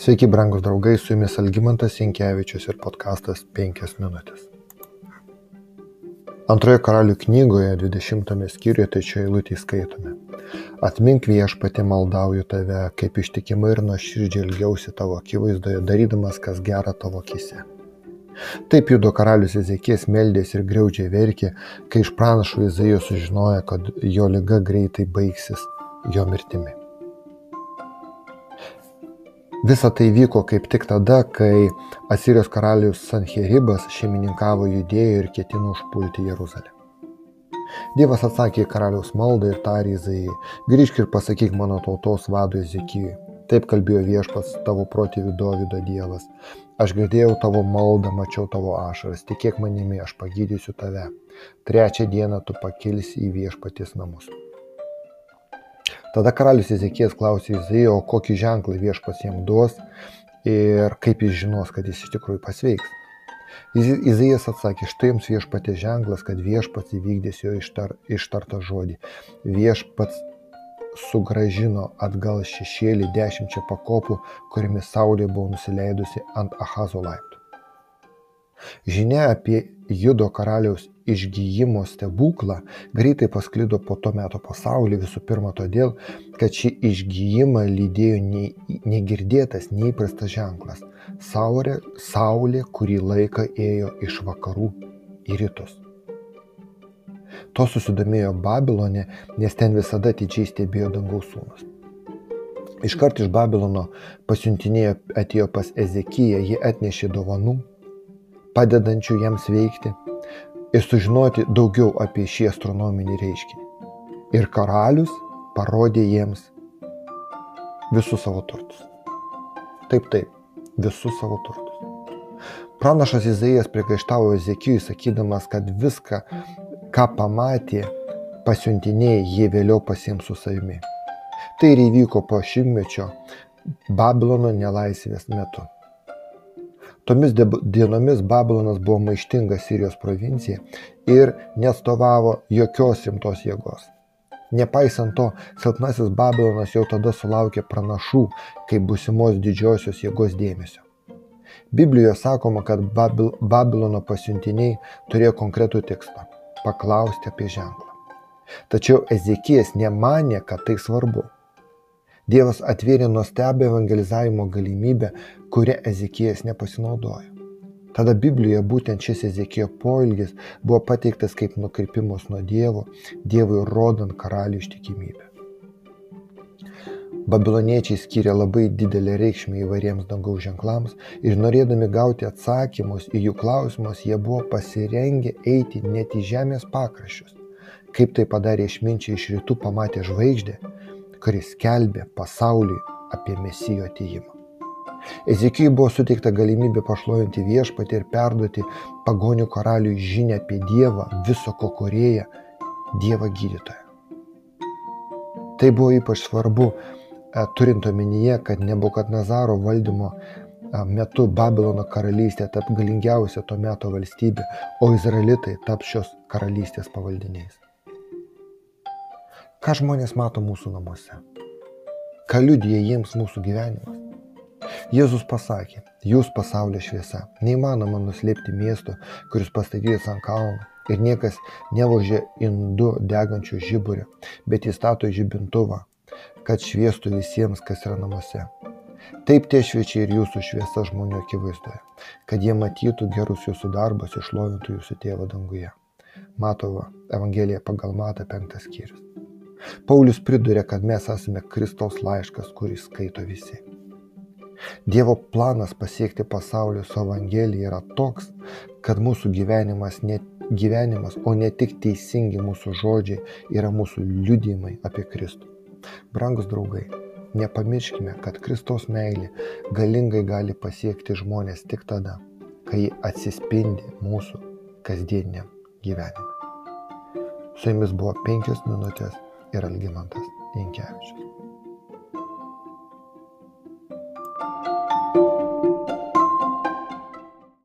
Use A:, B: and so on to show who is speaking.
A: Sveiki, brangūs draugai, su jumis Algymantas Jankievičius ir podkastas 5 minutės. Antroje karalių knygoje 20 skyriuje trečioje eilutėje skaitome. Atmink viešpatį maldauju tave, kaip ištikimai ir nuoširdžiai ilgiausi tavo akivaizdoje, darydamas kas gera tavo akise. Taip judo karalius Ezekijas meldėsi ir griaudžiai verkė, kai iš pranašų Izaijo sužinojo, kad jo lyga greitai baigsis jo mirtimi. Visa tai vyko kaip tik tada, kai Asirijos karalius Sanheribas šeimininkavo judėją ir ketino užpulti Jeruzalę. Dievas atsakė į karaliaus maldą ir tarė Izaijai, grįžk ir pasakyk mano tautos vadui Ezekijui. Taip kalbėjo viešpats tavo protėvių Dovido Dievas. Aš girdėjau tavo maldą, mačiau tavo ašaras, tikėk manimi, aš pagydysiu tave. Trečią dieną tu pakilsi į viešpaties namus. Tada karalius Ezekijas klausė Izaijo, kokį ženklą viešpas jam duos ir kaip jis žinos, kad jis iš tikrųjų pasveiks. Izaijas atsakė, štai jums viešpatė ženklas, kad viešpats įvykdys jo ištar, ištartą žodį. Viešpats sugražino atgal šešėlį dešimčia pakopų, kuriamis saulė buvo nusileidusi ant Ahazo laiptų. Žinia apie Judo karaliaus išgyjimo stebuklą greitai pasklido po to meto pasaulį visų pirma todėl, kad šį išgyjimą lydėjo negirdėtas, neįprastas ženklas - saulė, saulė kurį laiką ėjo iš vakarų į rytus. To susidomėjo Babilonė, nes ten visada atidžiai stebėjo dangaus sūnus. Iškart iš Babilono pasiuntinėjo atėjo pas Ezekiją, ji atnešė dovanų, padedančių jiems veikti ir sužinoti daugiau apie šį astronominį reiškinį. Ir karalius parodė jiems visus savo turtus. Taip, taip, visus savo turtus. Pranašas Izaijas priekaištavo Ezekijui, sakydamas, kad viską, ką pamatė, pasiuntiniai jie vėliau pasiims su savimi. Tai ir įvyko po šimtmečio Babilono nelaisvės metu. Tomis dienomis Babilonas buvo maištinga Sirijos provincija ir nestovavo jokios rimtos jėgos. Nepaisant to, silpnasis Babilonas jau tada sulaukė pranašų kaip busimos didžiosios jėgos dėmesio. Biblijoje sakoma, kad Babil Babilono pasiuntiniai turėjo konkretų tikslą - paklausti apie ženklą. Tačiau Ezekijas nemanė, kad tai svarbu. Dievas atvėrė nuostabią evangelizavimo galimybę, kurią Ezekijas nepasinaudojo. Tada Biblijoje būtent šis Ezekijo poilgis buvo pateiktas kaip nukrypimas nuo Dievo, Dievui rodant karalių ištikimybę. Babiloniečiai skiria labai didelę reikšmę įvairiems dangaus ženklams ir norėdami gauti atsakymus į jų klausimus, jie buvo pasirengę eiti net į žemės pakraščius. Kaip tai padarė išminčiai iš rytų pamatę žvaigždę, kuris skelbė pasauliui apie mesijo atėjimą. Ezekijui buvo suteikta galimybė pašlovinti viešpatį ir perduoti pagonių karaliui žinę apie Dievą, viso ko korėją, Dievą gydytoją. Tai buvo ypač svarbu, e, turint omenyje, kad Nebukadnezaro valdymo e, metu Babilono karalystė tap galingiausia to meto valstybė, o izraelitai tap šios karalystės pavaldiniais. Ką žmonės mato mūsų namuose? Ką liudija jiems mūsų gyvenimas? Jėzus pasakė, jūs pasaulio šviesa. Neįmanoma nuslėpti miesto, kuris pastatytas ant kalno. Ir niekas nevožė indu degančio žiburio, bet įstato žibintuvą, kad šviestų visiems, kas yra namuose. Taip tie šviečia ir jūsų šviesa žmonių akivaizdoje, kad jie matytų gerus jūsų darbus, išlovintų jūsų tėvą danguje. Matova Evangelija pagal Matą penktas skyrius. Paulius priduria, kad mes esame Kristaus laiškas, kurį skaito visi. Dievo planas pasiekti pasaulio su Evangelija yra toks, kad mūsų gyvenimas, ne, gyvenimas, o ne tik teisingi mūsų žodžiai, yra mūsų liudymai apie Kristų. Brangus draugai, nepamirškime, kad Kristaus meilė galingai gali pasiekti žmonės tik tada, kai atsispindi mūsų kasdieniam gyvenime. Su jumis buvo penkios minutės ir Algimantas Jankevičius.